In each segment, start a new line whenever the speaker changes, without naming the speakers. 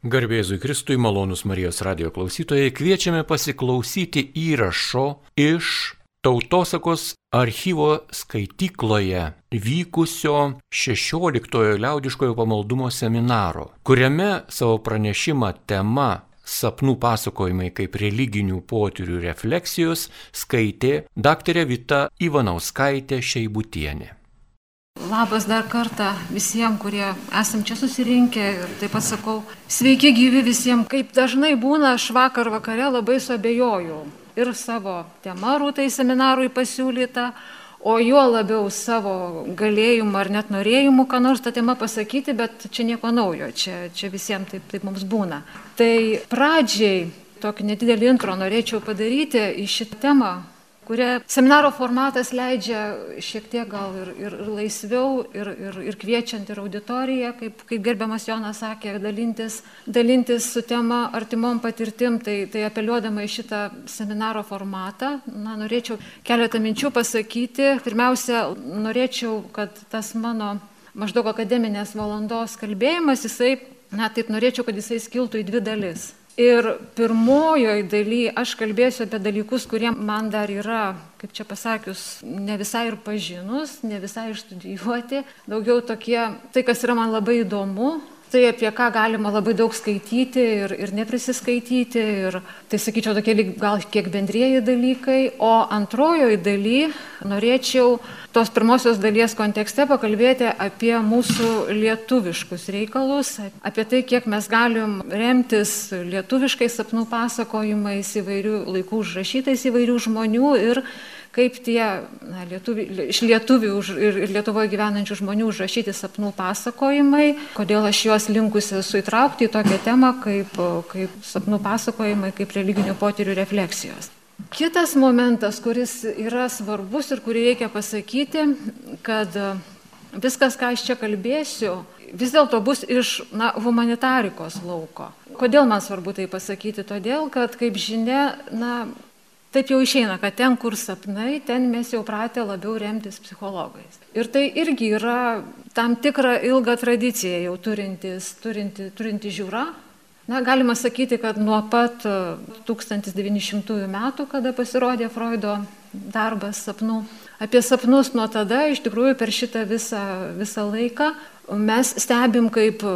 Garbėzui Kristui malonus Marijos radio klausytojai kviečiame pasiklausyti įrašo iš tautosakos archyvo skaitykloje vykusio 16-ojo liaudiškojo pamaldumo seminaro, kuriame savo pranešimą tema sapnų pasakojimai kaip religinių potyrių refleksijos skaitė daktarė Vita Ivanauskaitė Šeibutienė.
Labas dar kartą visiems, kurie esam čia susirinkę ir taip pat sakau, sveiki gyvi visiems. Kaip dažnai būna, aš vakar vakare labai suabejojau ir savo tema rūtai seminarui pasiūlyta, o juo labiau savo galėjimu ar net norėjimu, ką nors tą temą pasakyti, bet čia nieko naujo, čia, čia visiems taip, taip mums būna. Tai pradžiai tokį nedidelį intro norėčiau padaryti į šitą temą, kuria seminaro formatas leidžia šiek tiek gal ir, ir, ir laisviau, ir, ir, ir kviečiant ir auditoriją, kaip, kaip gerbiamas Jonas sakė, dalintis, dalintis su tema artimom patirtim, tai, tai apeliuodama į šitą seminaro formatą, na, norėčiau keletą minčių pasakyti. Pirmiausia, norėčiau, kad tas mano maždaug akademinės valandos kalbėjimas, jisai, na, taip norėčiau, kad jisai skiltų į dvi dalis. Ir pirmojoj daly aš kalbėsiu apie dalykus, kurie man dar yra, kaip čia pasakius, ne visai ir pažinus, ne visai išstudijuoti, daugiau tokie, tai kas yra man labai įdomu, tai apie ką galima labai daug skaityti ir, ir neprisiskaityti. Ir tai sakyčiau tokie gal kiek bendrieji dalykai. O antrojoje daly norėčiau tos pirmosios dalies kontekste pakalbėti apie mūsų lietuviškus reikalus, apie tai, kiek mes galim remtis lietuviškais sapnų pasakojimais įvairių laikų užrašytais įvairių žmonių ir kaip tie na, lietuvi, iš lietuvių už, ir, ir Lietuvoje gyvenančių žmonių užrašyti sapnų pasakojimai, kodėl aš juos linkusi suitraukti į tokią temą kaip, kaip sapnų pasakojimai, kaip religinių potyrių refleksijos. Kitas momentas, kuris yra svarbus ir kurį reikia pasakyti, kad viskas, ką aš čia kalbėsiu, vis dėlto bus iš na, humanitarikos lauko. Kodėl man svarbu tai pasakyti? Todėl, kad, kaip žinia, na, Taip jau išeina, kad ten, kur sapnai, ten mes jau pratę labiau remtis psichologais. Ir tai irgi yra tam tikra ilga tradicija jau turintis, turinti, turinti žiūra. Na, galima sakyti, kad nuo pat 1900 e, metų, kada pasirodė Freudo darbas sapnų, apie sapnus nuo tada, iš tikrųjų per šitą visą, visą laiką, mes stebim, kaip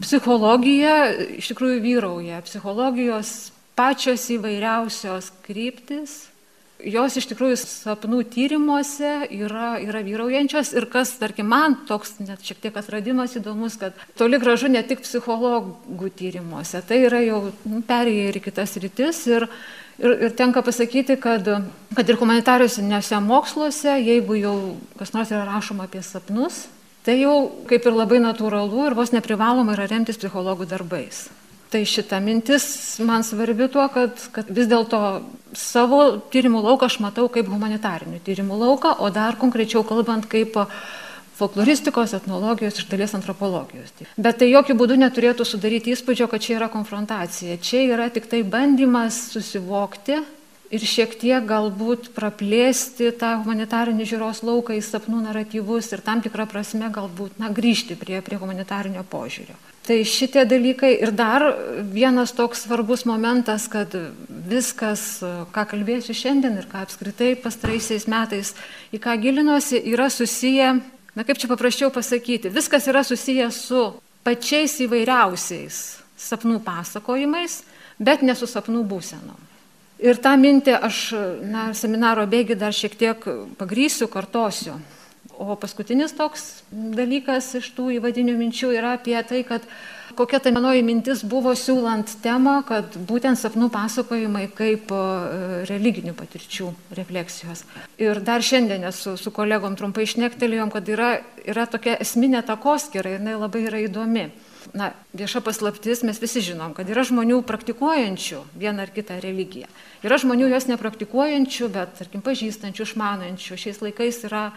psichologija iš tikrųjų vyrauja, psichologijos pačios įvairiausios kryptis, jos iš tikrųjų sapnų tyrimuose yra, yra vyraujančios. Ir kas, tarkim, man toks net šiek tiek atradimas įdomus, kad toli gražu ne tik psichologų tyrimuose, tai yra jau nu, perėję ir kitas rytis. Ir, ir, ir tenka pasakyti, kad, kad ir humanitariuose moksluose, jeigu jau kas nors yra rašoma apie sapnus, tai jau kaip ir labai natūralu ir vos neprivaloma yra remtis psichologų darbais. Tai šita mintis man svarbi tuo, kad, kad vis dėlto savo tyrimų lauką aš matau kaip humanitarinių tyrimų lauką, o dar konkrečiau kalbant kaip folkloristikos, etnologijos ir dalies antropologijos. Bet tai jokių būdų neturėtų sudaryti įspūdžio, kad čia yra konfrontacija. Čia yra tik tai bandymas susivokti ir šiek tiek galbūt praplėsti tą humanitarinį žiūros lauką į sapnų naratyvus ir tam tikrą prasme galbūt na, grįžti prie, prie humanitarinio požiūrio. Tai šitie dalykai ir dar vienas toks svarbus momentas, kad viskas, ką kalbėsiu šiandien ir ką apskritai pastaraisiais metais, į ką gilinuosi, yra susiję, na kaip čia paprasčiau pasakyti, viskas yra susiję su pačiais įvairiausiais sapnų pasakojimais, bet ne su sapnų būsenom. Ir tą mintį aš na, seminaro bėgi dar šiek tiek pagrysiu, kartosiu. O paskutinis toks dalykas iš tų įvadinių minčių yra apie tai, kad kokia ta manoji mintis buvo siūlant temą, kad būtent sapnų pasakojimai kaip religinių patirčių refleksijos. Ir dar šiandien su, su kolegom trumpai išnektelėjom, kad yra, yra tokia esminė takoskira ir jinai labai yra įdomi. Na, vieša paslaptis, mes visi žinom, kad yra žmonių praktikuojančių vieną ar kitą religiją. Yra žmonių jos nepraktikuojančių, bet, tarkim, pažįstančių, išmanančių. Šiais laikais yra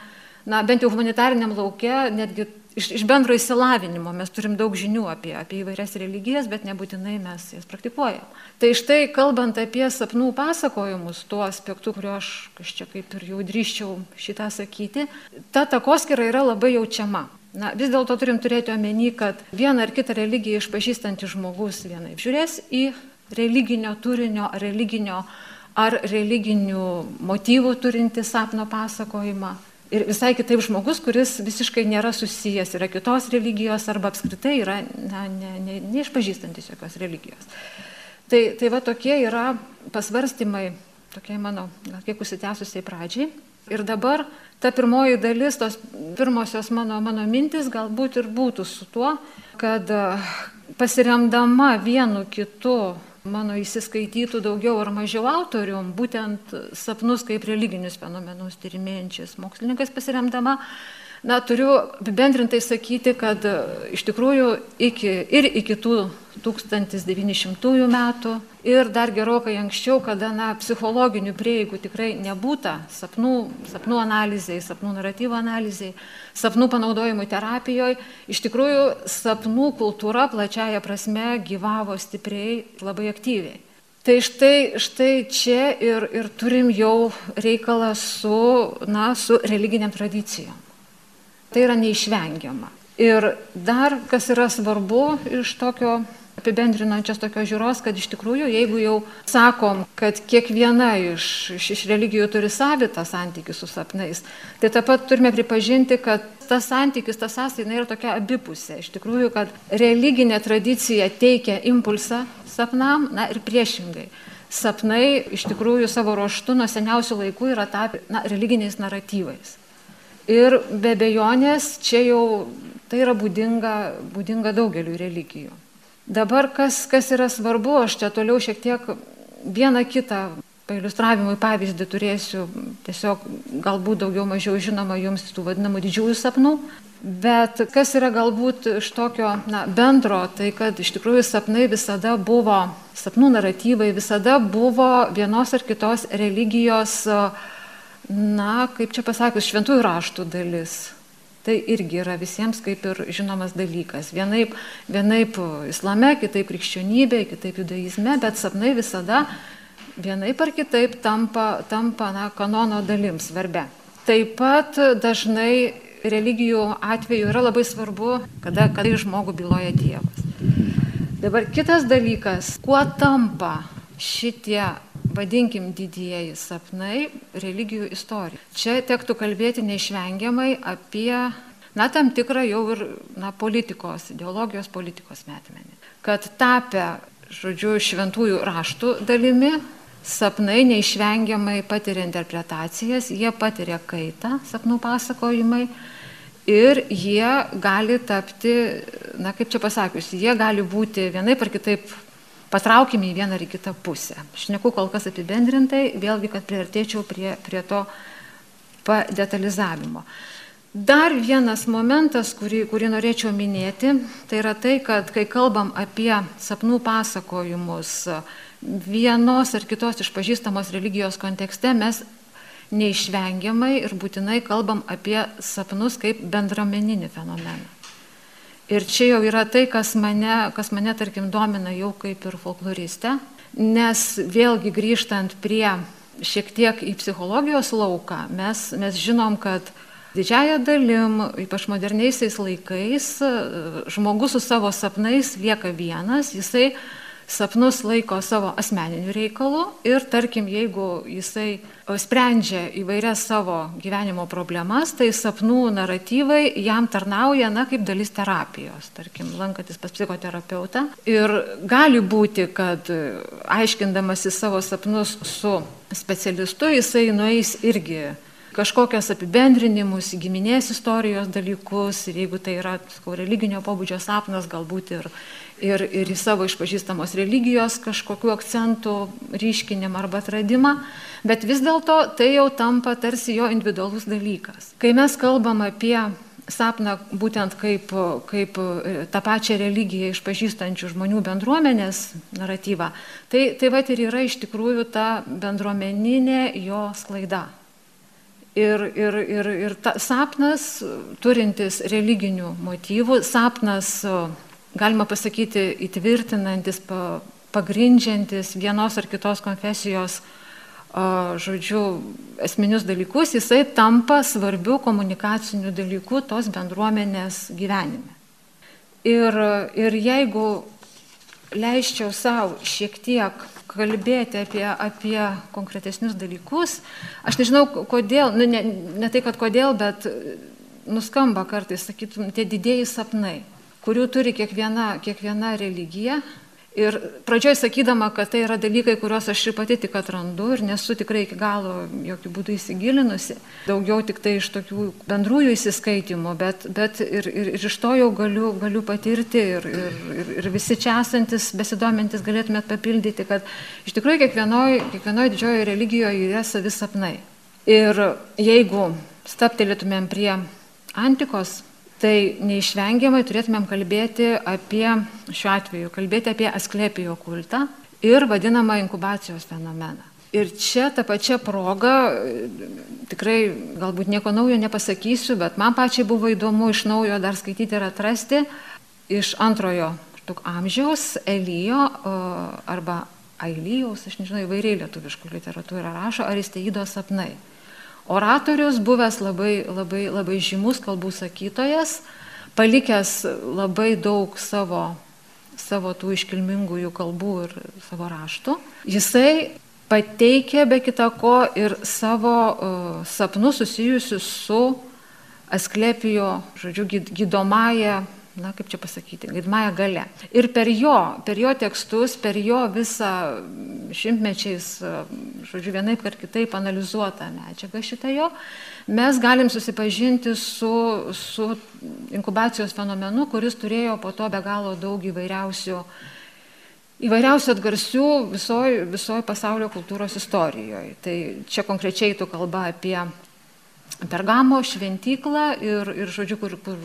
na, bent jau humanitariniam laukia, netgi iš, iš bendro įsilavinimo mes turim daug žinių apie, apie įvairias religijas, bet nebūtinai mes jas praktikuojam. Tai štai kalbant apie sapnų pasakojimus, tuo aspektu, kuriuo aš, čia kaip ir jau drįščiau šitą sakyti, ta takoskira yra labai jaučiama. Na, vis dėlto turim turėti omeny, kad vieną ar kitą religiją išpažįstantis žmogus vienaip žiūrės į religinio turinio, religinio ar religinių motyvų turinti sapno pasakojimą. Ir visai kitaip žmogus, kuris visiškai nėra susijęs, yra kitos religijos arba apskritai yra na, ne, ne, neišpažįstantis jokios religijos. Tai, tai va tokie yra pasvarstymai, tokie mano, gal kiek užsitęsusiai pradžiai. Ir dabar ta pirmoji dalis, tos pirmosios mano, mano mintis galbūt ir būtų su tuo, kad pasiremdama vienu kitu mano įsiskaitytų daugiau ar mažiau autorium, būtent sapnus kaip religinius fenomenus tyrimėjančias mokslininkas pasiremdama, Na, turiu apibendrintai sakyti, kad e, iš tikrųjų iki, ir iki tų 1900 metų ir dar gerokai anksčiau, kada na, psichologinių prieigų tikrai nebūta, sapnų, sapnų analizai, sapnų naratyvo analizai, sapnų panaudojimui terapijoje, iš tikrųjų sapnų kultūra plačiaja prasme gyvavo stipriai, labai aktyviai. Tai štai, štai čia ir, ir turim jau reikalą su, na, su religiniam tradicijom. Tai yra neišvengiama. Ir dar, kas yra svarbu iš tokio apibendrinančios tokios žiūros, kad iš tikrųjų, jeigu jau sakom, kad kiekviena iš, iš, iš religijų turi savitą santykių su sapnais, tai taip pat turime pripažinti, kad tas santykis, tas sąsaina yra tokia abipusė. Iš tikrųjų, kad religinė tradicija teikia impulsą sapnam, na ir priešingai. Sapnai iš tikrųjų savo ruoštų nuo seniausių laikų yra tapę religiniais naratyvais. Ir be bejonės čia jau tai yra būdinga, būdinga daugeliu religijų. Dabar kas, kas yra svarbu, aš čia toliau šiek tiek vieną kitą pailustravimui pavyzdį turėsiu, tiesiog galbūt daugiau mažiau žinoma jums tų vadinamų didžiųjų sapnų, bet kas yra galbūt iš tokio na, bendro, tai kad iš tikrųjų sapnai visada buvo, sapnų naratyvai visada buvo vienos ar kitos religijos uh, na, kaip čia pasakius, šventųjų raštų dalis. Tai irgi yra visiems kaip ir žinomas dalykas. Vienaip, vienaip islame, kitaip krikščionybė, kitaip judaizme, bet sapnai visada vienaip ar kitaip tampa, tampa na, kanono dalim svarbia. Taip pat dažnai religijų atveju yra labai svarbu, kada, kada žmogų byloja Dievas. Dabar kitas dalykas, kuo tampa šitie vadinkim didieji sapnai religijų istorija. Čia tektų kalbėti neišvengiamai apie, na, tam tikrą jau ir, na, politikos, ideologijos politikos metmenį. Kad tapę, žodžiu, šventųjų raštų dalimi, sapnai neišvengiamai patiria interpretacijas, jie patiria kaitą, sapnų pasakojimai. Ir jie gali tapti, na kaip čia pasakius, jie gali būti vienaip ar kitaip patraukime į vieną ar į kitą pusę. Šneku kol kas apibendrintai, vėlgi, kad priartėčiau prie, prie to padetalizavimo. Dar vienas momentas, kurį, kurį norėčiau minėti, tai yra tai, kad kai kalbam apie sapnų pasakojimus vienos ar kitos išpažįstamos religijos kontekste, mes neišvengiamai ir būtinai kalbam apie sapnus kaip bendruomeninį fenomeną. Ir čia jau yra tai, kas mane, kas mane tarkim, domina jau kaip ir folkloristė, nes vėlgi grįžtant prie šiek tiek į psichologijos lauką, mes, mes žinom, kad didžiaja dalim, ypač moderniaisiais laikais, žmogus su savo sapnais lieka vienas, jisai sapnus laiko savo asmeniniu reikalu ir tarkim, jeigu jisai sprendžia įvairias savo gyvenimo problemas, tai sapnų naratyvai jam tarnauja, na, kaip dalis terapijos, tarkim, lankantis pas psichoterapeutą. Ir gali būti, kad aiškindamasi savo sapnus su specialistu, jisai nueis irgi kažkokias apibendrinimus, giminės istorijos dalykus ir jeigu tai yra skau, religinio pobūdžio sapnas, galbūt ir ir, ir į savo išpažįstamos religijos kažkokiu akcentų ryškinimą arba atradimą, bet vis dėlto tai jau tampa tarsi jo individualus dalykas. Kai mes kalbam apie sapną būtent kaip, kaip e, tą pačią religiją išpažįstančių žmonių bendruomenės naratyvą, tai, tai va ir yra iš tikrųjų ta bendruomeninė jo sklaida. Ir, ir, ir, ir ta, sapnas, turintis religinių motyvų, sapnas galima pasakyti, įtvirtinantis, pagrindžiantis vienos ar kitos konfesijos žodžiu, esminius dalykus, jisai tampa svarbiu komunikaciniu dalyku tos bendruomenės gyvenime. Ir, ir jeigu leisčiau savo šiek tiek kalbėti apie, apie konkretesnius dalykus. Aš nežinau, kodėl, nu, ne, ne tai, kad kodėl, bet nuskamba kartais, sakytum, tie didėjai sapnai, kurių turi kiekviena, kiekviena religija, Ir pradžioj sakydama, kad tai yra dalykai, kuriuos aš ir pati tik atrandu ir nesu tikrai iki galo jokių būdų įsigilinusi, daugiau tik tai iš tokių bendrųjų įsiskaitimų, bet, bet ir, ir, ir iš to jau galiu, galiu patirti ir, ir, ir, ir visi čia esantis, besidomintis galėtumėt papildyti, kad iš tikrųjų kiekvienoje kiekvienoj didžiojoje religijoje yra savi sapnai. Ir jeigu staptelėtumėm prie antikos tai neišvengiamai turėtumėm kalbėti apie, šiuo atveju, kalbėti apie asklepijo kultą ir vadinamą inkubacijos fenomeną. Ir čia tą pačią progą, tikrai galbūt nieko naujo nepasakysiu, bet man pačiai buvo įdomu iš naujo dar skaityti ir atrasti iš antrojo amžiaus Elijo arba Ailyjaus, aš nežinau, įvairiai lietuviškų literatūrą rašo, Aristeido sapnai. Oratorius, buvęs labai, labai, labai žymus kalbų sakytojas, palikęs labai daug savo, savo tų iškilmingųjų kalbų ir savo raštų, jisai pateikė be kita ko ir savo uh, sapnus susijusius su Asklepijo, žodžiu, gydomąją na kaip čia pasakyti, gaidmąją galę. Ir per jo, per jo tekstus, per jo visą šimtmečiais, žodžiu, vienaip ar kitaip analizuotą medžiagą šitą jo, mes galim susipažinti su, su inkubacijos fenomenu, kuris turėjo po to be galo daug įvairiausių įvairiausių atgarsių visoje visoj pasaulio kultūros istorijoje. Tai čia konkrečiai tu kalba apie Pergamo šventyklą ir, ir žodžiu, kur, kur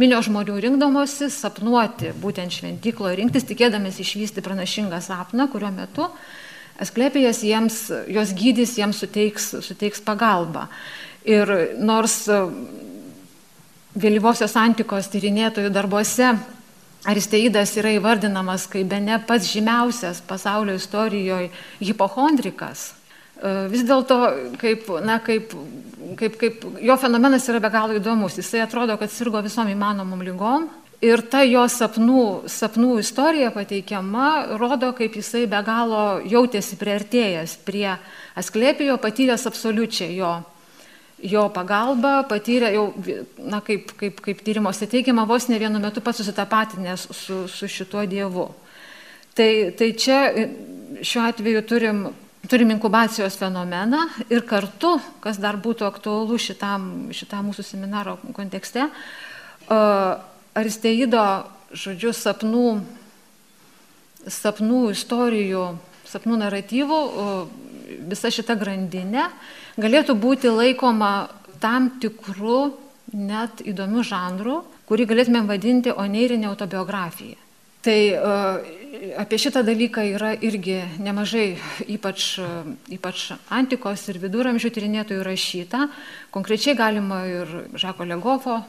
minio žmonių rinkdamosi sapnuoti būtent šventyklo rinktis, tikėdamas išvysti pranašingą sapną, kuriuo metu Asklepijas jiems, jos gydys jiems suteiks, suteiks pagalbą. Ir nors vėlyvosios antikos tyrinėtojų darbuose Aristeidas yra įvardinamas kaip be ne pats žymiausias pasaulio istorijoje hipochondrikas, E, vis dėlto, kaip, na, kaip, kaip, kaip jo fenomenas yra be galo įdomus. Jisai atrodo, kad sirgo visom įmanomom lygom. Ir ta jo sapnų, sapnų istorija pateikiama rodo, kaip jisai be galo jautėsi priartėjęs prie Asklepijo, patyręs absoliučiai jo, jo pagalbą, patyrė jau, na, kaip, kaip, kaip tyrimuose teigiama, vos ne vienu metu pats susitapatinęs su, su šituo dievu. Tai, tai čia šiuo atveju turim turim inkubacijos fenomeną ir kartu, kas dar būtų aktualu šitam, šitam mūsų seminaro kontekste, Aristeido, žodžiu, sapnų, sapnų istorijų, sapnų naratyvų, visa šita grandinė galėtų būti laikoma tam tikrų net įdomių žanrų, kurį galėtume vadinti oneirinė autobiografija. Tai apie šitą dalyką yra irgi nemažai, ypač, ypač antikos ir viduramžių tyrinėtojų rašyta. Konkrečiai galima ir Žako Legofo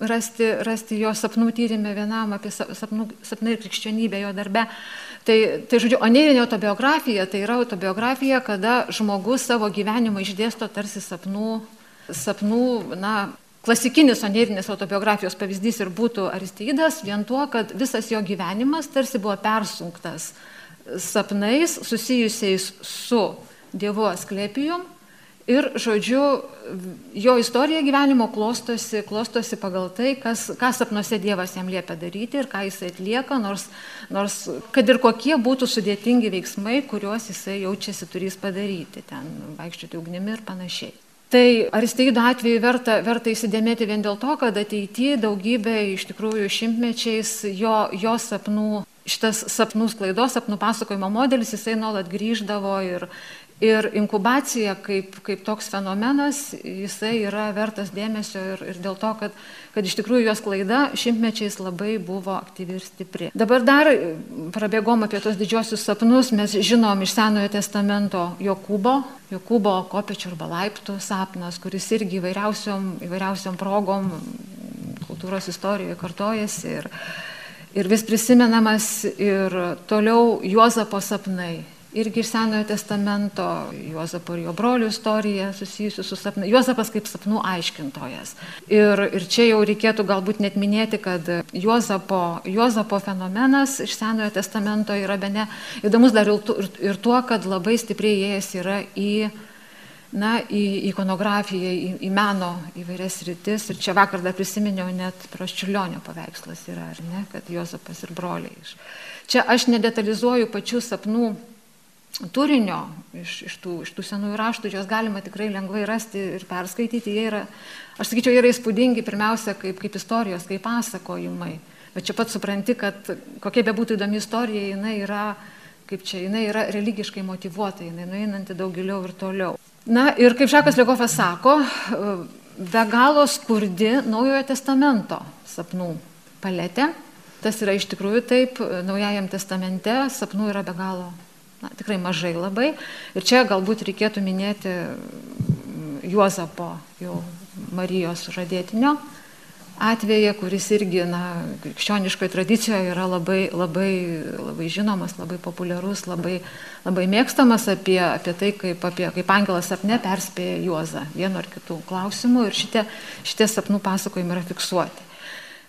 rasti, rasti jo sapnų tyrimę vienam apie sapnų, sapnai ir krikščionybę jo darbe. Tai, tai žodžiu, oneirinė autobiografija tai yra autobiografija, kada žmogus savo gyvenimą išdėsto tarsi sapnų, sapnų na, klasikinis onerinės autobiografijos pavyzdys ir būtų Aristeidas, vien tuo, kad visas jo gyvenimas tarsi buvo persunktas sapnais susijusiais su Dievu Asklepijum ir, žodžiu, jo istorija gyvenimo klostosi, klostosi pagal tai, kas, ką sapnuose Dievas jam liepia daryti ir ką jisai atlieka, nors, nors kad ir kokie būtų sudėtingi veiksmai, kuriuos jisai jaučiasi turys padaryti, ten vaikščioti ugnimi ir panašiai. Tai Aristeido atveju verta, verta įsidėmėti vien dėl to, kad ateityje daugybė iš tikrųjų šimtmečiais jo, jo sapnų, šitas sapnų sklaidos, sapnų pasakojimo modelis, jisai nuolat grįždavo ir, Ir inkubacija kaip, kaip toks fenomenas, jisai yra vertas dėmesio ir, ir dėl to, kad, kad iš tikrųjų jos klaida šimtmečiais labai buvo aktyvi ir stipri. Dabar dar prabėgom apie tos didžiosius sapnus, mes žinom iš Senojo testamento Jokūbo, Jokūbo kopečių arba laiptų sapnas, kuris irgi įvairiausiom, įvairiausiom progom kultūros istorijoje kartojasi ir, ir vis prisimenamas ir toliau Juozapo sapnai irgi iš Senojo testamento, Juozapo ir jo brolių istorija susijusi su sapnu, Juozapas kaip sapnų aiškintojas. Ir, ir čia jau reikėtų galbūt net minėti, kad Juozapo, Juozapo fenomenas iš Senojo testamento yra be ne įdomus dar ir, ir tuo, kad labai stipriai įėjęs yra į na, į ikonografiją, į, į meno įvairias rytis. Ir čia vakar dar prisiminiau, net praščiulionio paveikslas yra, ar ne, kad Jozapas ir broliai. Čia aš nedetalizuoju pačių sapnų turinio iš, iš, tų, iš tų senųjų raštų, juos galima tikrai lengvai rasti ir perskaityti. Jie yra, aš sakyčiau, yra įspūdingi pirmiausia kaip, kaip istorijos, kaip pasakojimai. Bet čia pat supranti, kad kokia be būtų įdomi istorija, jinai yra, kaip čia, jinai yra religiškai motivuota, jinai nueinanti daug giliau ir toliau. Na ir kaip Žakas Lekofas sako, be galo skurdi Naujojo testamento sapnų paletė. Tas yra iš tikrųjų taip, Naujajam testamente sapnų yra be galo na, tikrai mažai labai. Ir čia galbūt reikėtų minėti mm, Juozapo, jau Marijos žadėtinio atveju, kuris irgi, na, krikščioniškoje tradicijoje yra labai, labai, labai žinomas, labai populiarus, labai, labai mėgstamas apie, apie tai, kaip, apie, kaip angelas sapne perspėja Juozą vienu ar kitų klausimų ir šitie, šitie sapnų pasakojimai yra fiksuoti.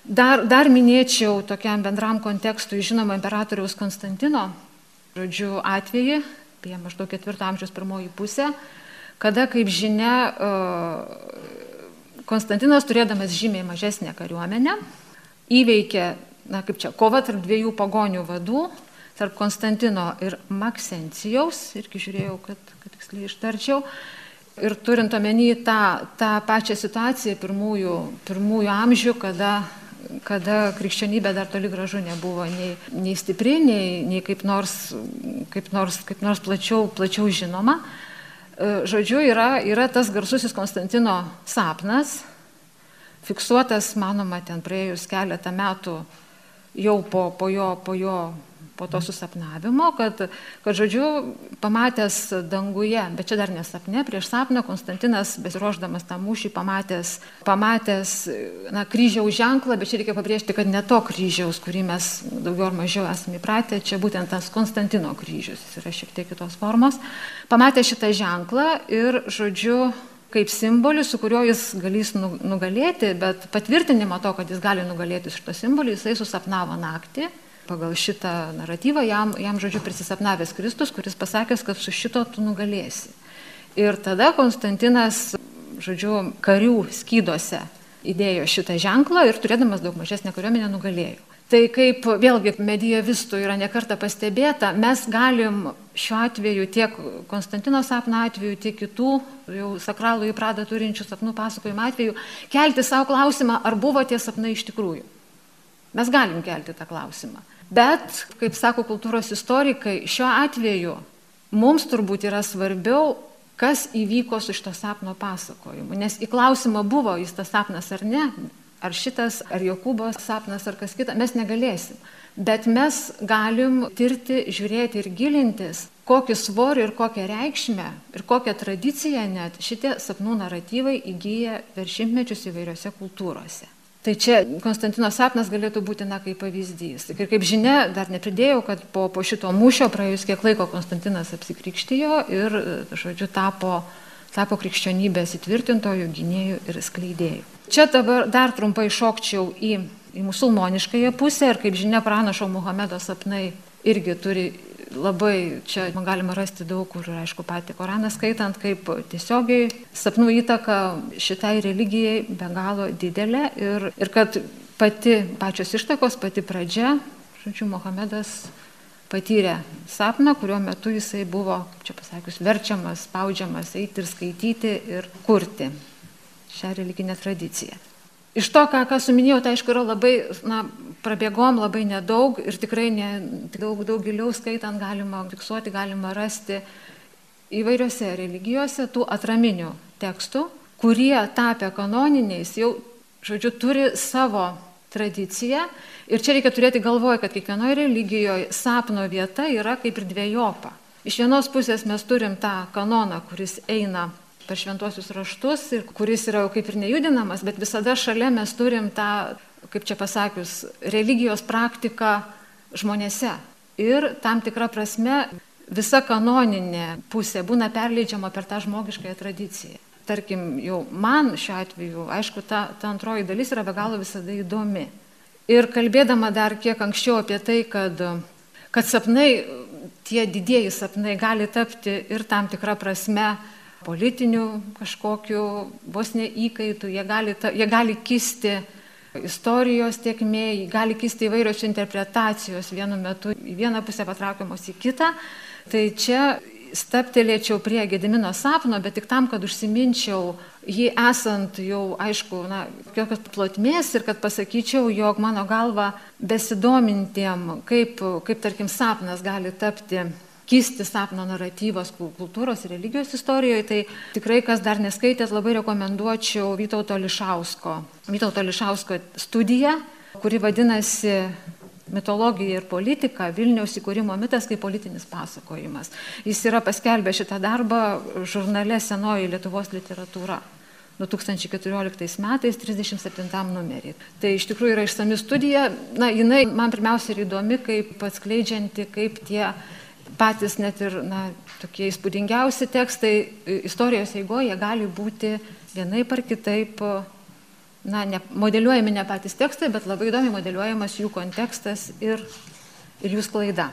Dar, dar minėčiau tokiam bendram kontekstui žinoma imperatoriaus Konstantino žodžiu, atvejį, apie maždaug ketvirto amžiaus pirmoji pusė, kada, kaip žinia, e, Konstantinas, turėdamas žymiai mažesnę kariuomenę, įveikė, na kaip čia, kova tarp dviejų pagonių vadų, tarp Konstantino ir Maksencijaus, irgi žiūrėjau, kad, kad tiksliai ištarčiau, ir turint omeny tą, tą pačią situaciją pirmųjų, pirmųjų amžių, kada kada krikščionybė dar toli gražu nebuvo nei, nei stipri, nei, nei kaip, nors, kaip, nors, kaip nors plačiau, plačiau žinoma. E, žodžiu, yra, yra tas garsusis Konstantino sapnas, fiksuotas, manoma, ten praėjus keletą metų jau po, po, jo, po jo po to susapnavimo, kad, kad žodžiu, pamatęs danguje, bet čia dar nesapne, prieš sapną Konstantinas, besiruoždamas tą mūšį, pamatęs, pamatęs na, kryžiaus ženklą, bet čia reikia pabrėžti, kad ne to kryžiaus, kurį mes daugiau ar mažiau esame įpratę, čia būtent tas Konstantino kryžius, jis yra šiek tiek kitos formos, pamatė šitą ženklą ir, žodžiu, kaip simbolis, su kuriuo jis galės nu, nugalėti, bet patvirtinimą to, kad jis gali nugalėti šitą simbolį, jisai susapnavo naktį pagal šitą naratyvą jam, jam žodžiu, prisisapnavęs Kristus, kuris pasakęs, kad su šito tu nugalėsi. Ir tada Konstantinas, žodžiu, karių skyduose įdėjo šitą ženklą ir turėdamas daug mažesnę kariuomenę nugalėjo. Tai kaip vėlgi medievistų yra nekarta pastebėta, mes galim šiuo atveju tiek Konstantino sapno atveju, tiek kitų jau sakralų įpradą turinčių sapnų pasakojimų atveju kelti savo klausimą, ar buvo tie sapnai iš tikrųjų. Mes galim kelti tą klausimą. Bet, kaip sako kultūros istorikai, šiuo atveju mums turbūt yra svarbiau, kas įvyko su šito sapno pasakojimu. Nes į klausimą buvo jis tas sapnas ar ne, ar šitas, ar Jokūbo sapnas, ar kas kita, mes negalėsim. Bet mes galim tirti, žiūrėti ir gilintis, kokį svorį ir kokią reikšmę ir kokią tradiciją net šitie sapnų naratyvai įgyja per šimtmečius įvairiose kultūrose. Tai čia Konstantino sapnas galėtų būti, na, kaip pavyzdys. Ir kaip žinia, dar nepridėjau, kad po, po šito mūšio praėjus kiek laiko Konstantinas apsikrikštijo ir, žodžiu, tapo, tapo krikščionybės įtvirtintojų, gynėjų ir skleidėjų. Čia dabar dar trumpai šokčiau į, į musulmoniškąją pusę ir kaip žinia, pranašo Muhamedo sapnai irgi turi labai čia galima rasti daug kur, aišku, patį Koraną skaitant, kaip tiesiogiai sapnų įtaka šitai religijai be galo didelė ir, ir kad pati pačios ištakos, pati pradžia, žodžiu, Mohamedas patyrė sapną, kuriuo metu jisai buvo, čia pasakius, verčiamas, spaudžiamas eiti ir skaityti ir kurti šią religinę tradiciją. Iš to, ką, ką suminėjau, tai aišku yra labai, na, prabėgom labai nedaug ir tikrai ne, daug, daug giliau skaitant galima fiksuoti, galima rasti įvairiose religijose tų atraminių tekstų, kurie tapę kanoniniais jau, žodžiu, turi savo tradiciją. Ir čia reikia turėti galvoje, kad kiekvienoje religijoje sapno vieta yra kaip ir dviejopa. Iš vienos pusės mes turim tą kanoną, kuris eina per šventuosius raštus ir kuris yra jau kaip ir nejudinamas, bet visada šalia mes turim tą, kaip čia pasakius, religijos praktiką žmonėse. Ir tam tikrą prasme visa kanoninė pusė būna perleidžiama per tą žmogiškąją tradiciją. Tarkim, jau man šiuo atveju, aišku, ta, ta antroji dalis yra be galo visada įdomi. Ir kalbėdama dar kiek anksčiau apie tai, kad, kad sapnai, tie didieji sapnai gali tapti ir tam tikrą prasme politinių kažkokiu vos neįkaitų, jie gali, ta, jie gali kisti istorijos tiekmė, gali kisti įvairios interpretacijos vienu metu į vieną pusę patraukiamos į kitą. Tai čia staptelėčiau prie Gedimino sapno, bet tik tam, kad užsiminčiau jį esant jau, aišku, na, kokios plotmės ir kad pasakyčiau, jog mano galva besidomintiem, kaip, kaip tarkim, sapnas gali tapti kisti sapno naratyvas kultūros ir religijos istorijoje, tai tikrai, kas dar neskaitėt, labai rekomenduočiau Vytauto Lišausko, Vytauto Lišausko studiją, kuri vadinasi mitologija ir politika, Vilniaus įkūrimo mitas kaip politinis pasakojimas. Jis yra paskelbęs šitą darbą žurnale Senoji Lietuvos literatūra. 2014 metais 37 numerį. Tai iš tikrųjų yra išsami studija. Na, jinai man pirmiausia yra įdomi, kaip atskleidžianti, kaip tie patys net ir na, tokie įspūdingiausi tekstai istorijos eigoje gali būti vienaip ar kitaip, na, ne, modeliuojami ne patys tekstai, bet labai įdomiai modeliuojamas jų kontekstas ir, ir jų sklaida.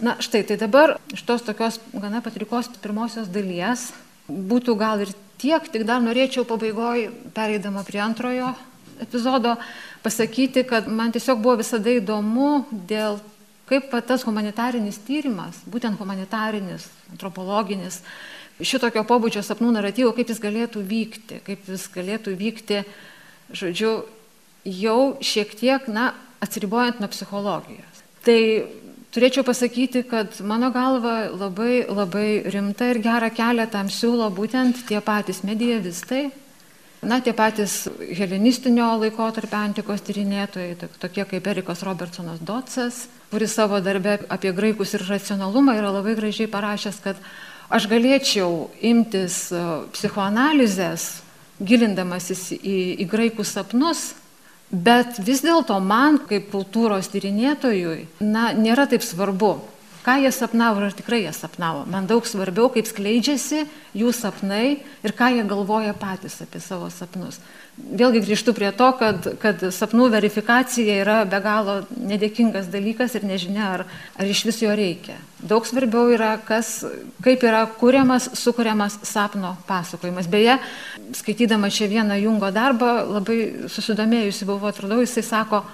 Na štai, tai dabar iš tos tokios gana patrikos pirmosios dalies būtų gal ir tiek, tik dar norėčiau pabaigoje, pereidama prie antrojo epizodo, pasakyti, kad man tiesiog buvo visada įdomu dėl kaip tas humanitarinis tyrimas, būtent humanitarinis, antropologinis, šitokio pobūdžio sapnų naratyvo, kaip jis galėtų vykti, kaip jis galėtų vykti, žodžiu, jau šiek tiek, na, atsiribojant nuo psichologijos. Tai turėčiau pasakyti, kad mano galva labai, labai rimta ir gerą kelią tam siūlo būtent tie patys medievistai, Na, tie patys helenistinio laikotarpio antikos tyrinėtojai, tokie kaip Erikas Robertsonas Dotsas, kuris savo darbę apie graikus ir racionalumą yra labai gražiai parašęs, kad aš galėčiau imtis e, psichoanalizės, gilindamasis į, į graikų sapnus, bet vis dėlto man, kaip kultūros tyrinėtojui, na, nėra taip svarbu, ką jie sapnavo ir ar tikrai jie sapnavo. Man daug svarbiau, kaip skleidžiasi jų sapnai ir ką jie galvoja patys apie savo sapnus. Vėlgi grįžtu prie to, kad, kad sapnų verifikacija yra be galo nedėkingas dalykas ir nežinia, ar, ar iš vis jo reikia. Daug svarbiau yra, kas, kaip yra kuriamas, sukūriamas sapno pasakojimas. Beje, skaitydama čia vieną Jungo darbą, labai susidomėjusi buvau, atrodo, jisai sako,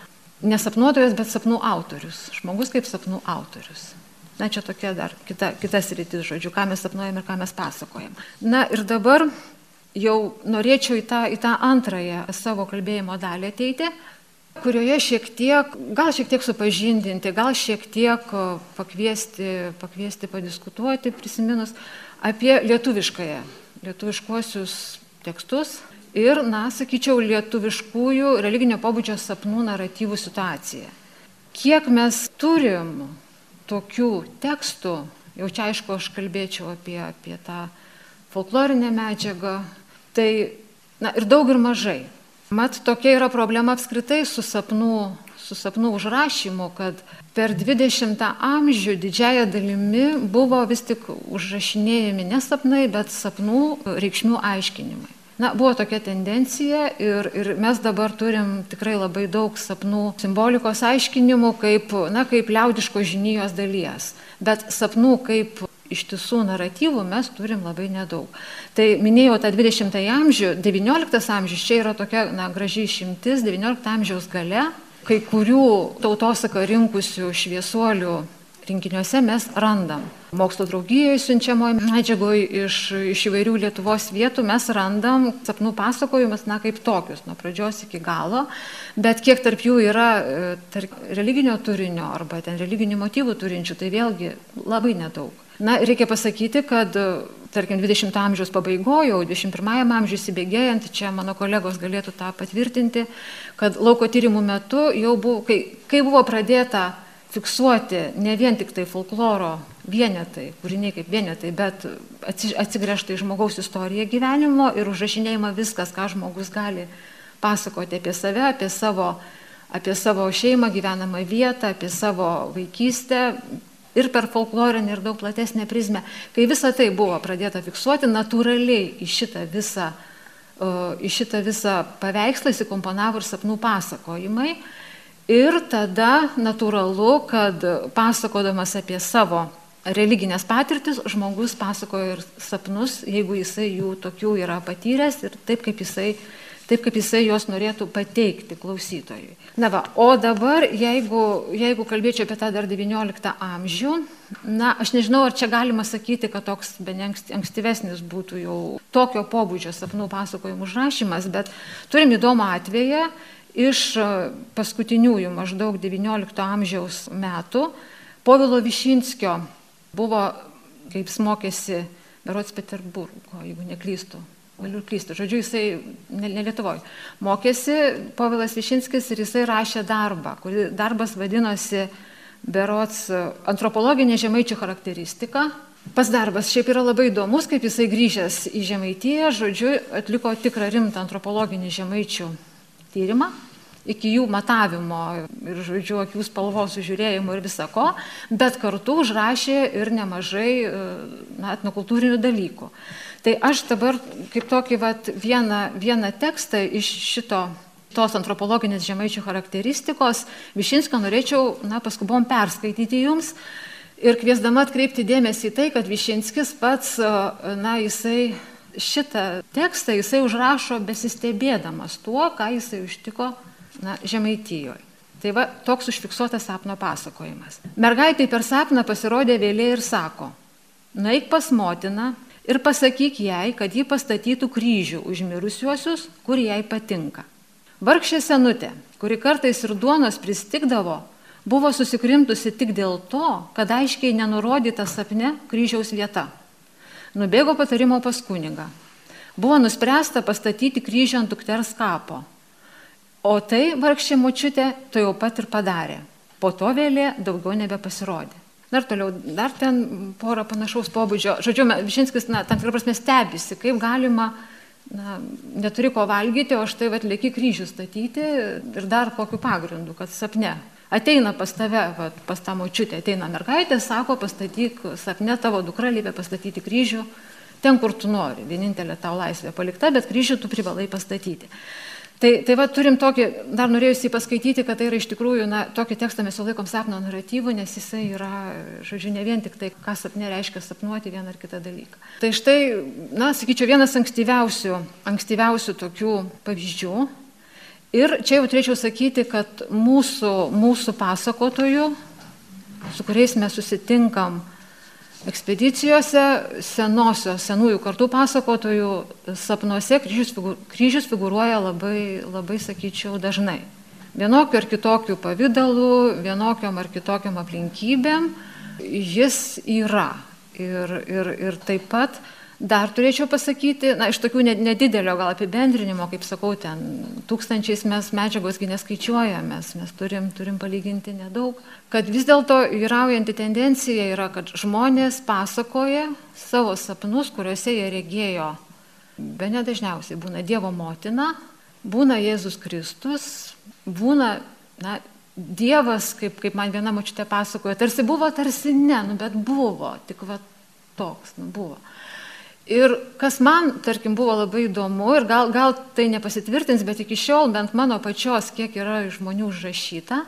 nesapnuotojas, bet sapnų autorius. Žmogus kaip sapnų autorius. Na, čia tokia dar kita, kitas rytis, žodžiu, ką mes sapnuojam ir ką mes pasakojam. Na ir dabar jau norėčiau į tą, į tą antrąją savo kalbėjimo dalį ateiti, kurioje šiek tiek, gal šiek tiek supažindinti, gal šiek tiek pakviesti, pakviesti padiskutuoti, prisiminus apie lietuviškąją, lietuviškuosius tekstus ir, na, sakyčiau, lietuviškųjų religinio pobūdžio sapnų naratyvų situaciją. Kiek mes turim tokių tekstų, jau čia aišku, aš kalbėčiau apie, apie tą folklorinę medžiagą, tai na, ir daug ir mažai. Mat, tokia yra problema apskritai su sapnų, su sapnų užrašymu, kad per 20 amžių didžiaja dalimi buvo vis tik užrašinėjami ne sapnai, bet sapnų reikšmių aiškinimai. Na, buvo tokia tendencija ir, ir mes dabar turim tikrai labai daug sapnų simbolikos aiškinimų kaip, na, kaip liaudiško žinijos dalies. Bet sapnų kaip iš tiesų naratyvų mes turim labai nedaug. Tai minėjau tą 20-ąjį amžių, 19 amžius čia yra tokia na, graži išimtis, 19 amžiaus gale kai kurių tautosaką rinkusių šviesuolių rinkiniuose mes randam. Mokslo draugijoje siunčiamoje medžiagoje iš, iš įvairių Lietuvos vietų mes randam sapnų pasakojimus, na, kaip tokius, nuo pradžios iki galo, bet kiek tarp jų yra e, tarp religinio turinio arba ten religinių motyvų turinčių, tai vėlgi labai nedaug. Na, reikia pasakyti, kad, tarkim, 20 amžiaus pabaigoje, jau 21 amžiuje įsibėgėjant, čia mano kolegos galėtų tą patvirtinti, kad lauko tyrimų metu jau buvo, kai, kai buvo pradėta fiksuoti ne vien tik tai folkloro vienetai, kūriniai kaip vienetai, bet atsigręžta į žmogaus istoriją gyvenimo ir užrašinėjama viskas, ką žmogus gali pasakoti apie save, apie savo, apie savo šeimą, gyvenamą vietą, apie savo vaikystę, ir per folklorinį, ir daug platesnę prizmę. Kai visa tai buvo pradėta fiksuoti, natūraliai į šitą visą, į šitą visą paveikslą įsikomponavo ir sapnų pasakojimai. Ir tada natūralu, kad pasakodamas apie savo religinės patirtis, žmogus pasakoja ir sapnus, jeigu jisai jų tokių yra patyręs ir taip, kaip jisai, taip, kaip jisai juos norėtų pateikti klausytojui. Na va, o dabar, jeigu, jeigu kalbėčiau apie tą dar XIX amžių, na, aš nežinau, ar čia galima sakyti, kad toks be ankstyvesnis būtų jau tokio pobūdžio sapnų pasakojimų užrašymas, bet turim įdomų atveją iš paskutiniųjų maždaug XIX amžiaus metų Povilo Višinskio buvo, kaip mokėsi, berots Peterburgo, jeigu neklystu. Galiu klysti. Žodžiu, jisai ne, ne Lietuvoje. Mokėsi Povilas Višinskis ir jisai rašė darbą, kurį darbas vadinosi Berots antropologinė žemaičių charakteristika. Pas darbas šiaip yra labai įdomus, kaip jisai grįžęs į Žemaitiją, žodžiu, atliko tikrą rimtą antropologinį žemaičių tyrimą iki jų matavimo ir, žodžiu, akių spalvos sužiūrėjimo ir visako, bet kartu užrašė ir nemažai na, etnokultūrinių dalykų. Tai aš dabar kaip tokį vat, vieną, vieną tekstą iš šito tos antropologinės žemaičių charakteristikos Višinskio norėčiau, na, paskubom perskaityti jums ir kviesdama atkreipti dėmesį į tai, kad Višinskis pats, na, jisai šitą tekstą jisai užrašo besistebėdamas tuo, ką jisai užtiko na, Žemaitijoje. Tai va, toks užfiksuotas sapno pasakojimas. Mergaitai per sapną pasirodė vėlė ir sako, naik pas motiną ir pasakyk jai, kad ji pastatytų kryžių už mirusiuosius, kur jai patinka. Vargšė senutė, kuri kartais ir duonos pristikdavo, buvo susikrimtusi tik dėl to, kad aiškiai nenurodyta sapne kryžiaus vieta. Nubėgo patarimo pas kunigą. Buvo nuspręsta pastatyti kryžių ant dukters kapo O tai vargšė močiutė to jau pat ir padarė. Po to vėlė daugiau nebepasirodė. Dar toliau, dar ten porą panašaus pobūdžio. Žodžiu, Višinskis, na, tam tikrą prasme stebisi, kaip galima, na, neturi ko valgyti, o štai atlieki kryžių statyti ir dar kokiu pagrindu, kad sapne. Ateina pas tave, va, pas tą močiutę, ateina mergaitė, sako, pastatyk sapne tavo dukra liepia pastatyti kryžių ten, kur tu nori. Vienintelė tau laisvė palikta, bet kryžių tu privalai pastatyti. Tai, tai va turim tokį, dar norėjusi paskaityti, kad tai yra iš tikrųjų, na, tokį tekstą mes jau laikom sapno naratyvų, nes jisai yra, žodžiu, ne vien tik tai, ką sapne reiškia sapnuoti vieną ar kitą dalyką. Tai štai, na, sakyčiau, vienas ankstyviausių, ankstyviausių tokių pavyzdžių. Ir čia jau turėčiau sakyti, kad mūsų, mūsų pasakotojų, su kuriais mes susitinkam, ekspedicijose senosios, senųjų kartų pasakotojų sapnuose kryžius, figur, kryžius figuruoja labai, labai, sakyčiau, dažnai. Vienokiu ar kitokiu pavydalu, vienokiam ar kitokiam aplinkybėm jis yra. Ir, ir, ir taip pat Dar turėčiau pasakyti, na, iš tokių nedidelio gal apibendrinimo, kaip sakau, ten tūkstančiais mes medžiagosgi neskaičiuojame, mes turim, turim palyginti nedaug, kad vis dėlto vyraujanti tendencija yra, kad žmonės pasakoja savo sapnus, kuriuose jie regėjo, be nedažniausiai būna Dievo motina, būna Jėzus Kristus, būna, na, Dievas, kaip, kaip man viena mačiutė pasakoja, tarsi buvo, tarsi ne, nu, bet buvo, tik va toks, nu, buvo. Ir kas man, tarkim, buvo labai įdomu ir gal, gal tai nepasitvirtins, bet iki šiol bent mano pačios, kiek yra žmonių užrašyta,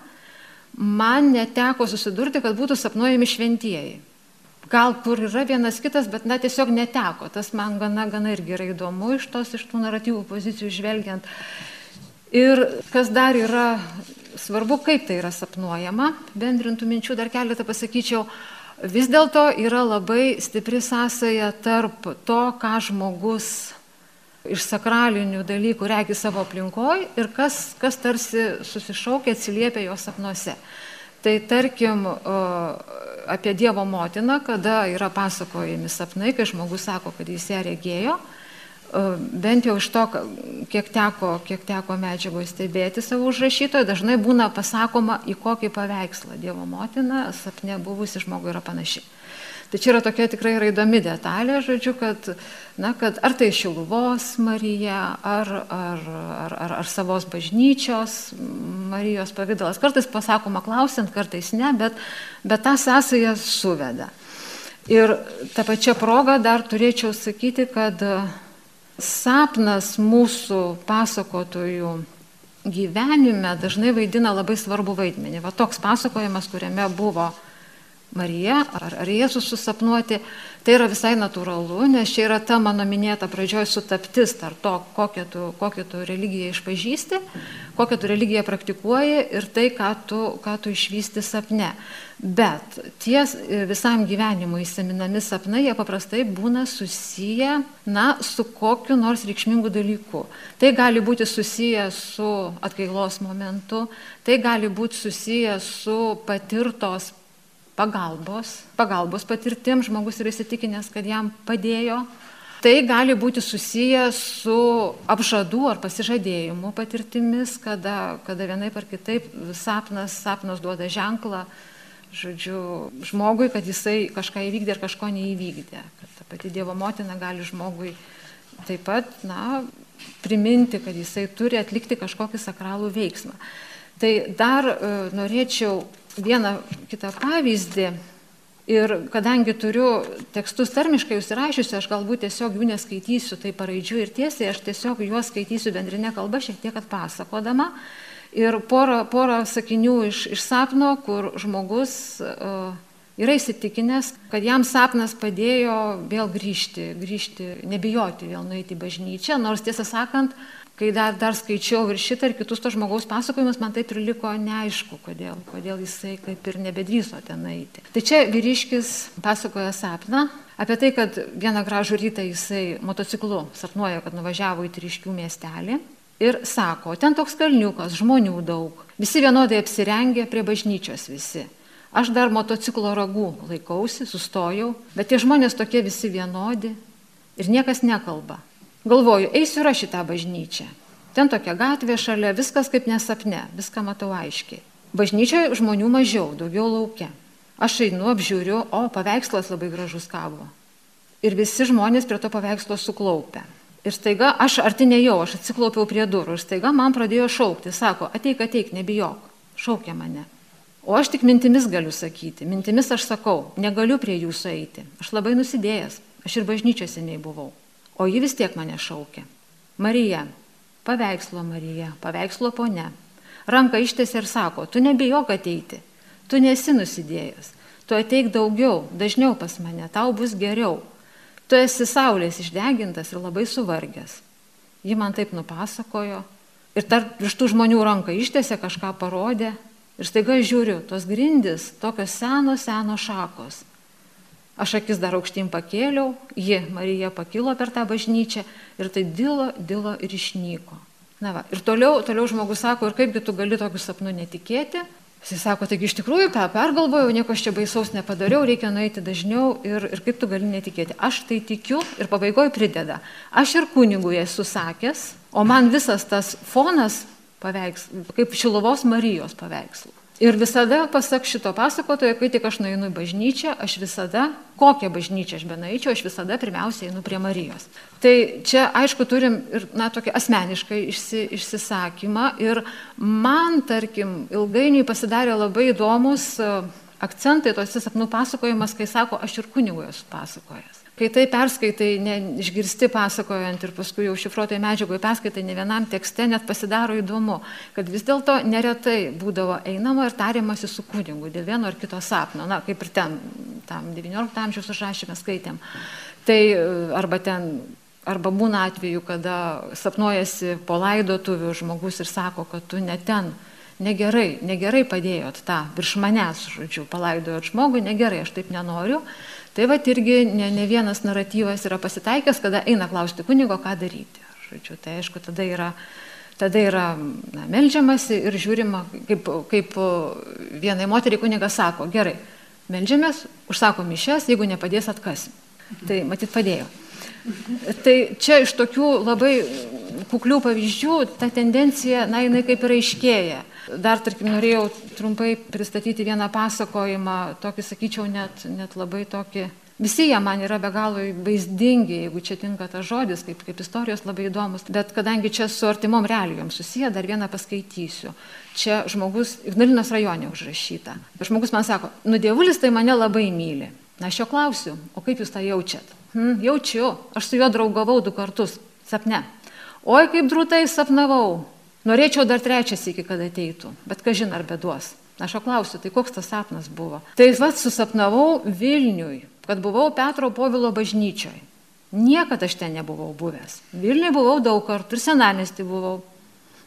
man neteko susidurti, kad būtų sapnuojami šventieji. Gal kur yra vienas kitas, bet na tiesiog neteko. Tas man gana, gana irgi yra įdomu iš tos, iš tų naratyvų pozicijų žvelgiant. Ir kas dar yra svarbu, kaip tai yra sapnuojama, bendrintų minčių dar keletą pasakyčiau vis dėlto yra labai stipri sąsaja tarp to, ką žmogus iš sakralinių dalykų regi savo aplinkoj ir kas, kas tarsi susišaukia, atsiliepia jo sapnuose. Tai tarkim apie Dievo motiną, kada yra pasakojami sapnai, kai žmogus sako, kad jis ją regėjo, bent jau iš to, kiek teko, kiek teko medžiagoje stebėti savo užrašytoje, dažnai būna pasakoma, į kokį paveikslą Dievo motina sapne buvusi žmogui yra panaši. Tai čia yra tokia tikrai yra įdomi detalė, žodžiu, kad, na, kad ar tai Šiluvos Marija, ar, ar, ar, ar, ar savos bažnyčios Marijos pavydalas. Kartais pasakoma klausiant, kartais ne, bet, bet tą sąsąją suveda. Ir tą pačią progą dar turėčiau sakyti, kad sapnas mūsų pasakotojų gyvenime dažnai vaidina labai svarbu vaidmenį. Va toks pasakojimas, kuriame buvo Marija ar, ar Jėzus susapnuoti, tai yra visai natūralu, nes čia yra ta mano minėta pradžioje sutaptis tarp to, kokią tu, kokią tu religiją išpažįsti, kokią tu religiją praktikuoji ir tai, ką tu, ką tu išvysti sapne. Bet ties visam gyvenimui įsiminami sapnai, jie paprastai būna susiję, na, su kokiu nors reikšmingu dalyku. Tai gali būti susiję su atgailos momentu, tai gali būti susiję su patirtos pagalbos, pagalbos patirtim, žmogus yra įsitikinęs, kad jam padėjo. Tai gali būti susiję su apžadų ar pasižadėjimų patirtimis, kada, kada vienaip ar kitaip sapnas, sapnas duoda ženklą, žodžiu, žmogui, kad jisai kažką įvykdė ar kažko neįvykdė. Kad ta pati Dievo motina gali žmogui taip pat, na, priminti, kad jisai turi atlikti kažkokį sakralų veiksmą. Tai dar e, norėčiau vieną kitą pavyzdį. Ir kadangi turiu tekstus tarmiškai užsirašysiu, aš galbūt tiesiog jų neskaitysiu tai paraidžiu ir tiesiai, aš tiesiog juos skaitysiu bendrinė kalba, šiek tiek atpasakodama. Ir porą, porą sakinių iš, iš sapno, kur žmogus uh, yra įsitikinęs, kad jam sapnas padėjo vėl grįžti, grįžti, nebijoti vėl nueiti į bažnyčią, nors tiesą sakant, kai dar, dar skaičiau ir šitą ir kitus to žmogaus pasakojimus, man taip ir liko neaišku, kodėl, kodėl jisai kaip ir nebedryso ten eiti. Tai čia vyriškis pasakoja sapną apie tai, kad vieną gražų rytą jisai motociklu sapnuoja, kad nuvažiavo į Triškių miestelį. Ir sako, ten toks kalniukas, žmonių daug, visi vienodai apsirengę prie bažnyčios visi. Aš dar motociklo ragų laikausi, sustojau, bet tie žmonės tokie visi vienodi ir niekas nekalba. Galvoju, eisiu ir aš į tą bažnyčią. Ten tokia gatvė šalia, viskas kaip nesapne, viską matau aiškiai. Bažnyčioje žmonių mažiau, daugiau laukia. Aš einu, apžiūriu, o paveikslas labai gražus kabo. Ir visi žmonės prie to paveikslo suklaupia. Ir staiga aš arti nejau, aš atsiklaupiau prie durų ir staiga man pradėjo šaukti, sako, ateik, ateik, nebijok, šaukia mane. O aš tik mintimis galiu sakyti, mintimis aš sakau, negaliu prie jūsų eiti, aš labai nusidėjęs, aš ir bažnyčiose nei buvau. O ji vis tiek mane šaukė. Marija, paveikslo Marija, paveikslo ponia. Ranka ištėsi ir sako, tu nebijok ateiti, tu nesi nusidėjęs, tu ateik daugiau, dažniau pas mane, tau bus geriau. Tu esi saulės išdegintas ir labai suvargęs. Ji man taip nupasakojo ir tarp iš tų žmonių ranką ištėsi kažką parodė ir staiga žiūriu, tos grindis, tokios senos, senos šakos. Aš akis dar aukštyn pakėliau, ji, Marija, pakilo per tą bažnyčią ir tai dilo, dilo ir išnyko. Na va, ir toliau, toliau žmogus sako, ir kaipgi tu gali tokiu sapnu netikėti. Jis sako, taigi iš tikrųjų, ką pergalvojau, nieko aš čia baisaus nepadariau, reikia nueiti dažniau ir, ir kaip tu gali netikėti. Aš tai tikiu ir pabaigoje prideda. Aš ir kunigui esu sakęs, o man visas tas fonas paveiks, kaip Šilovos Marijos paveikslas. Ir visada, pasak šito pasakotojo, kai tik aš nueinu į bažnyčią, aš visada, kokią bažnyčią aš benaičiau, aš visada pirmiausia einu prie Marijos. Tai čia, aišku, turim ir, na, tokį asmenišką išsi, išsisakymą. Ir man, tarkim, ilgainiui pasidarė labai įdomus e, akcentai tose sapnų pasakojimas, kai sako, aš ir kunigui esu pasakojęs. Kai tai perskaitai, ne, išgirsti pasakojant ir paskui jau šifruotai medžiagoje perskaitai ne vienam tekste, net pasidaro įdomu, kad vis dėlto neretai būdavo einama ir tariamasi su kunigu dėl vieno ar kito sapno, na, kaip ir ten, tam XIX amžiaus užrašymę skaitėm. Tai arba ten Arba būna atveju, kada sapnuojasi po laidotuvių žmogus ir sako, kad tu ne ten, negerai, negerai padėjot tą virš manęs, žodžiu, palaidojot žmogų, negerai, aš taip nenoriu. Tai va irgi ne, ne vienas naratyvas yra pasitaikęs, kada eina klausti kunigo, ką daryti. Žodžiu, tai aišku, tada yra, tada yra na, melžiamasi ir žiūrima, kaip, kaip vienai moteriai kunigas sako, gerai, melžiamės, užsako mišes, jeigu nepadės atkasim. Tai matyt padėjo. Tai čia iš tokių labai kuklių pavyzdžių ta tendencija, na, jinai kaip ir aiškėja. Dar, tarkim, norėjau trumpai pristatyti vieną pasakojimą, tokį, sakyčiau, net, net labai tokį. Visi jie man yra be galo vaizdingi, jeigu čia tinka tas žodis, kaip, kaip istorijos labai įdomus. Bet kadangi čia su artimom realijom susiję, dar vieną paskaitysiu. Čia žmogus, Ignalinos rajone užrašyta. Žmogus man sako, nudievulis tai mane labai myli. Na, aš jo klausiu, o kaip jūs tą jaučiat? Hm, jaučiu, aš su juo draugavau du kartus, sapne. Oi, kaip drūtai sapnavau. Norėčiau dar trečias iki, kad ateitų, bet kažin ar beduos. Aš jo klausiu, tai koks tas sapnas buvo? Tai vad susapnavau Vilniui, kad buvau Petro Povilo bažnyčioje. Niekada aš ten nebuvau buvęs. Vilniui buvau daug kartų ir senamestį buvau,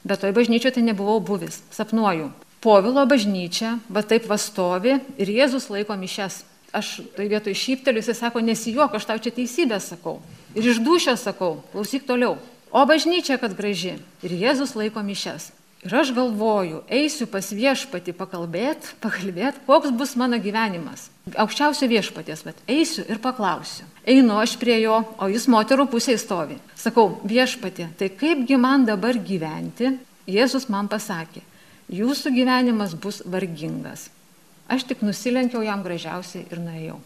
bet toj bažnyčioje tai nebuvau buvęs. Sapnuoju. Povilo bažnyčia, va taip vastovi ir Jėzus laiko mišes. Aš tai vietoj šypteliu, jisai sako, nesijuok, aš tau čia teisybę sakau. Ir iš dušio sakau, klausyk toliau. O bažnyčia, kad graži. Ir Jėzus laiko mišes. Ir aš galvoju, eisiu pas viešpatį pakalbėti, pakalbėti, koks bus mano gyvenimas. Aukščiausio viešpaties, bet eisiu ir paklausiu. Einu aš prie jo, o jis moterų pusėje stovi. Sakau, viešpatė, tai kaipgi man dabar gyventi? Jėzus man pasakė, jūsų gyvenimas bus vargingas. Aš tik nusilenkiau jam gražiausiai ir nuėjau.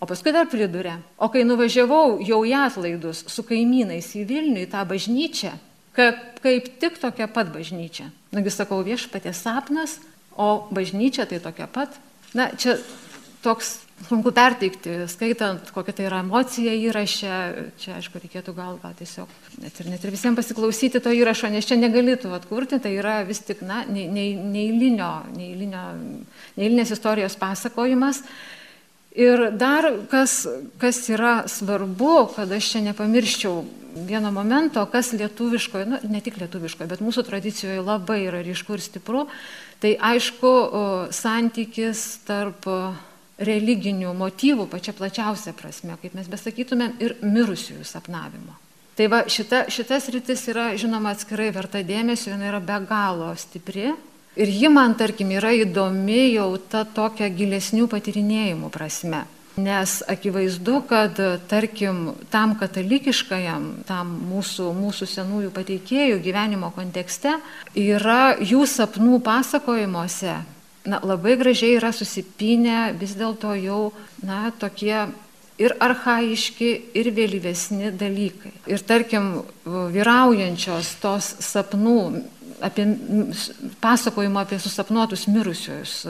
O paskui dar pridurė, o kai nuvažiavau jau į atlaidus su kaimynais į Vilnių, į tą bažnyčią, kaip, kaip tik tokia pat bažnyčia. Nagi sakau, viešpatė sapnas, o bažnyčia tai tokia pat. Na, čia toks sunku perteikti, skaitant, kokia tai yra emocija įrašė, čia aišku reikėtų gal, gal tiesiog net ir, net ir visiems pasiklausyti to įrašo, nes čia negalėtų atkurti, tai yra vis tik, na, neįlinio, neįlinio, neįlinės istorijos pasakojimas. Ir dar kas, kas yra svarbu, kad aš čia nepamirščiau vieno momento, kas lietuviškoje, nu, ne tik lietuviškoje, bet mūsų tradicijoje labai yra ryšku ir stipru, tai aišku santykis tarp religinių motyvų pačia plačiausia prasme, kaip mes besakytumėm, ir mirusiųjų sapnavimo. Tai va šita, šitas rytis yra, žinoma, atskirai verta dėmesio, jinai yra be galo stipri, Ir ji man, tarkim, yra įdomi jau ta tokia gilesnių patirinėjimų prasme. Nes akivaizdu, kad, tarkim, tam katalikiškajam, tam mūsų, mūsų senųjų pateikėjų gyvenimo kontekste yra jų sapnų pasakojimuose na, labai gražiai yra susipinę vis dėlto jau na, tokie ir arhaiški, ir vėlyvesni dalykai. Ir tarkim, vyraujančios tos sapnų apie pasakojimo apie susapnuotus mirusius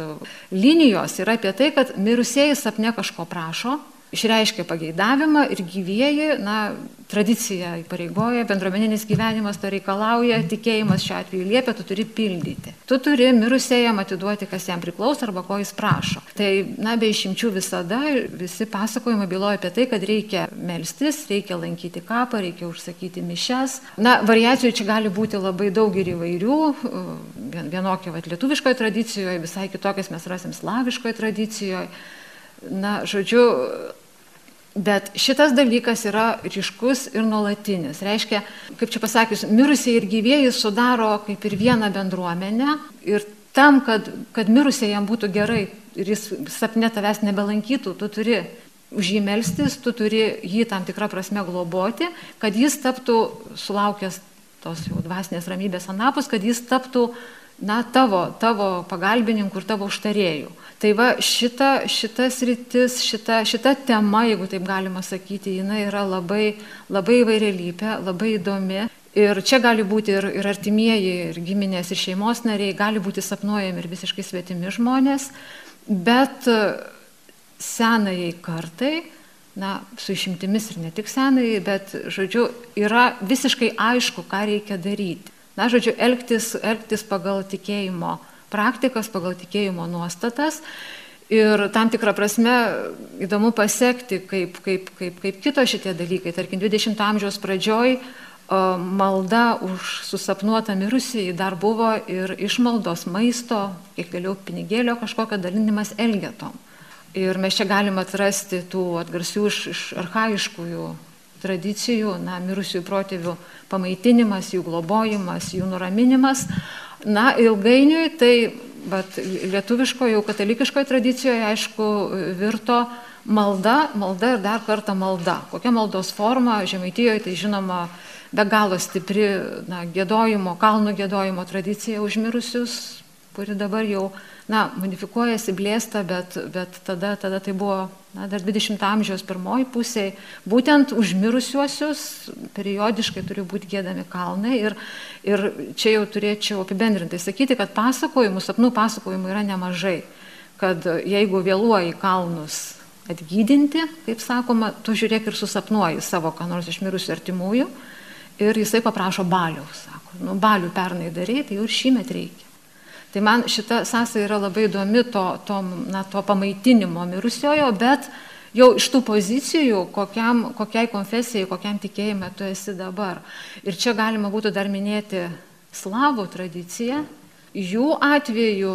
linijos yra apie tai, kad mirusieji sapne kažko prašo, išreiškia pageidavimą ir gyvieji, na, tradicija įpareigoja, bendruomeninis gyvenimas to reikalauja, tikėjimas šiuo atveju liepia, tu turi pildyti. Tu turi mirusėjam atiduoti, kas jam priklauso arba ko jis prašo. Tai, na, be išimčių visada visi pasakojimai byloja apie tai, kad reikia melstis, reikia lankyti kapą, reikia užsakyti mišes. Na, variacijų čia gali būti labai daug ir įvairių. Vienokia, va, lietuviškoje tradicijoje, visai kitokias mes rasim slaviškoje tradicijoje. Na, žodžiu, Bet šitas dalykas yra ryškus ir nuolatinis. Reiškia, kaip čia pasakius, mirusiai ir gyvėjai sudaro kaip ir vieną bendruomenę ir tam, kad, kad mirusiai jam būtų gerai ir jis sapne tavęs nebelankytų, tu turi už jį melstis, tu turi jį tam tikrą prasme globoti, kad jis taptų, sulaukęs tos jau dvasinės ramybės anapus, kad jis taptų na, tavo, tavo pagalbininku ir tavo užtarėjų. Tai va šita, šita sritis, šita, šita tema, jeigu taip galima sakyti, jinai yra labai, labai įvairialypė, labai įdomi. Ir čia gali būti ir, ir artimieji, ir giminės, ir šeimos nariai, gali būti sapnuojami ir visiškai svetimi žmonės, bet senajai kartai, na, su išimtimis ir ne tik senai, bet, žodžiu, yra visiškai aišku, ką reikia daryti. Na, žodžiu, elgtis, elgtis pagal tikėjimo praktikas, pagal tikėjimo nuostatas. Ir tam tikrą prasme įdomu pasiekti, kaip, kaip, kaip, kaip kito šitie dalykai. Tarkim, 20 amžiaus pradžioj malda už susapnuotą mirusį dar buvo ir išmaldos maisto, kiek vėliau pinigėlio kažkokio dalinimas elgetom. Ir mes čia galime atrasti tų atgarsių iš, iš arhaiškųjų tradicijų, na, mirusiųjų protėvių pamaitinimas, jų globojimas, jų nuraminimas. Na, ilgainiui tai bet lietuviškoje, katalikiškoje tradicijoje, aišku, virto malda, malda ir dar kartą malda. Kokia maldos forma, žemaitijoje tai žinoma be galo stipri na, gėdojimo, kalnų gėdojimo tradicija užmirusius, kuri dabar jau na, modifikuojasi, blėsta, bet, bet tada, tada tai buvo na, dar 20 amžiaus pirmoji pusė, būtent užmirusiuosius periodiškai turi būti gėdami kalnai ir, ir čia jau turėčiau apibendrintai sakyti, kad pasakojimų, sapnų pasakojimų yra nemažai, kad jeigu vėluoji kalnus atgydinti, kaip sakoma, tu žiūrėk ir susapnuoji savo, ką nors išmirusių artimųjų ir jisai paprašo baliaus, sako, nu balių pernai darėjai, tai jau ir šįmet reikia. Tai man šita sąsaja yra labai įdomi to, to, na, to pamaitinimo mirusiojo, bet jau iš tų pozicijų, kokiam, kokiai konfesijai, kokiam tikėjimui tu esi dabar. Ir čia galima būtų dar minėti slavų tradiciją. Jų atveju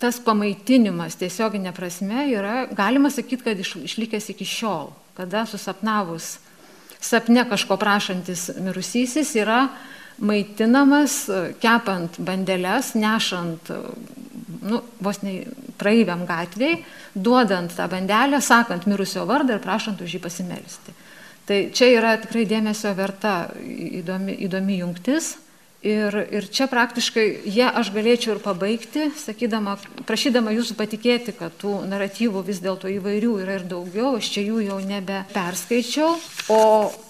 tas pamaitinimas tiesioginė prasme yra, galima sakyti, kad iš, išlikęs iki šiol, kada susapnavus sapne kažko prašantis mirusysis yra maitinamas, kepant bandeles, nešant, nu, vos ne praeiviam gatviai, duodant tą bandelę, sakant mirusio vardą ir prašant už jį pasimelsti. Tai čia yra tikrai dėmesio verta įdomi, įdomi jungtis. Ir, ir čia praktiškai jie aš galėčiau ir pabaigti, sakydama, prašydama jūsų patikėti, kad tų naratyvų vis dėlto įvairių yra ir daugiau, aš čia jų jau nebe perskaičiau. O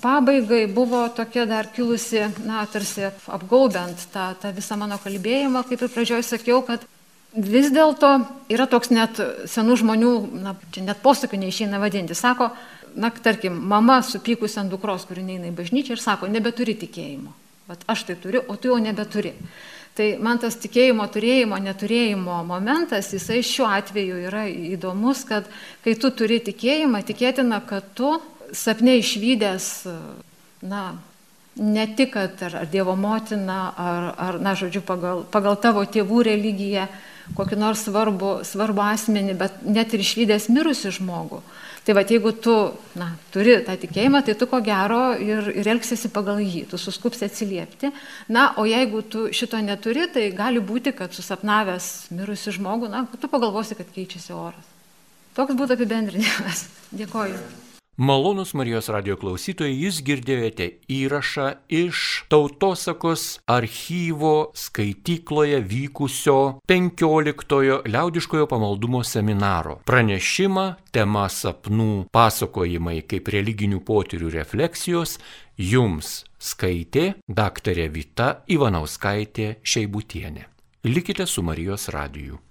pabaigai buvo tokia dar kilusi, na, tarsi apgaubent tą, tą visą mano kalbėjimą, kaip ir pradžioj sakiau, kad vis dėlto yra toks net senų žmonių, na, čia net posakių neišeina vadinti, sako, na, tarkim, mama supykusi ant dukros, kuri neina į bažnyčią ir sako, nebeturi tikėjimo. Vat aš tai turiu, o tu jau nebeturi. Tai man tas tikėjimo turėjimo, neturėjimo momentas, jisai šiuo atveju yra įdomus, kad kai tu turi tikėjimą, tikėtina, kad tu sapne išvykęs, na, ne tik, kad ar, ar Dievo motina, ar, ar na, žodžiu, pagal, pagal tavo tėvų religiją, kokį nors svarbu, svarbu asmenį, bet net ir išvykęs mirusi žmogų, Tai va, jeigu tu na, turi tą tikėjimą, tai tu ko gero ir, ir elgsiesi pagal jį, tu suskupsi atsiliepti. Na, o jeigu tu šito neturi, tai gali būti, kad susapnavęs mirusi žmogų, na, tu pagalvosi, kad keičiasi oras. Toks būtų apibendrinimas. Dėkoju.
Malonus Marijos radio klausytojai, jūs girdėjote įrašą iš tautosakos archyvo skaitykloje vykusio 15-ojo liaudiškojo pamaldumo seminaro. Pranešimą, tema sapnų, pasakojimai kaip religinių potyrių refleksijos jums skaitė daktarė Vita Ivanauskaitė Šeibutienė. Likite su Marijos radiju.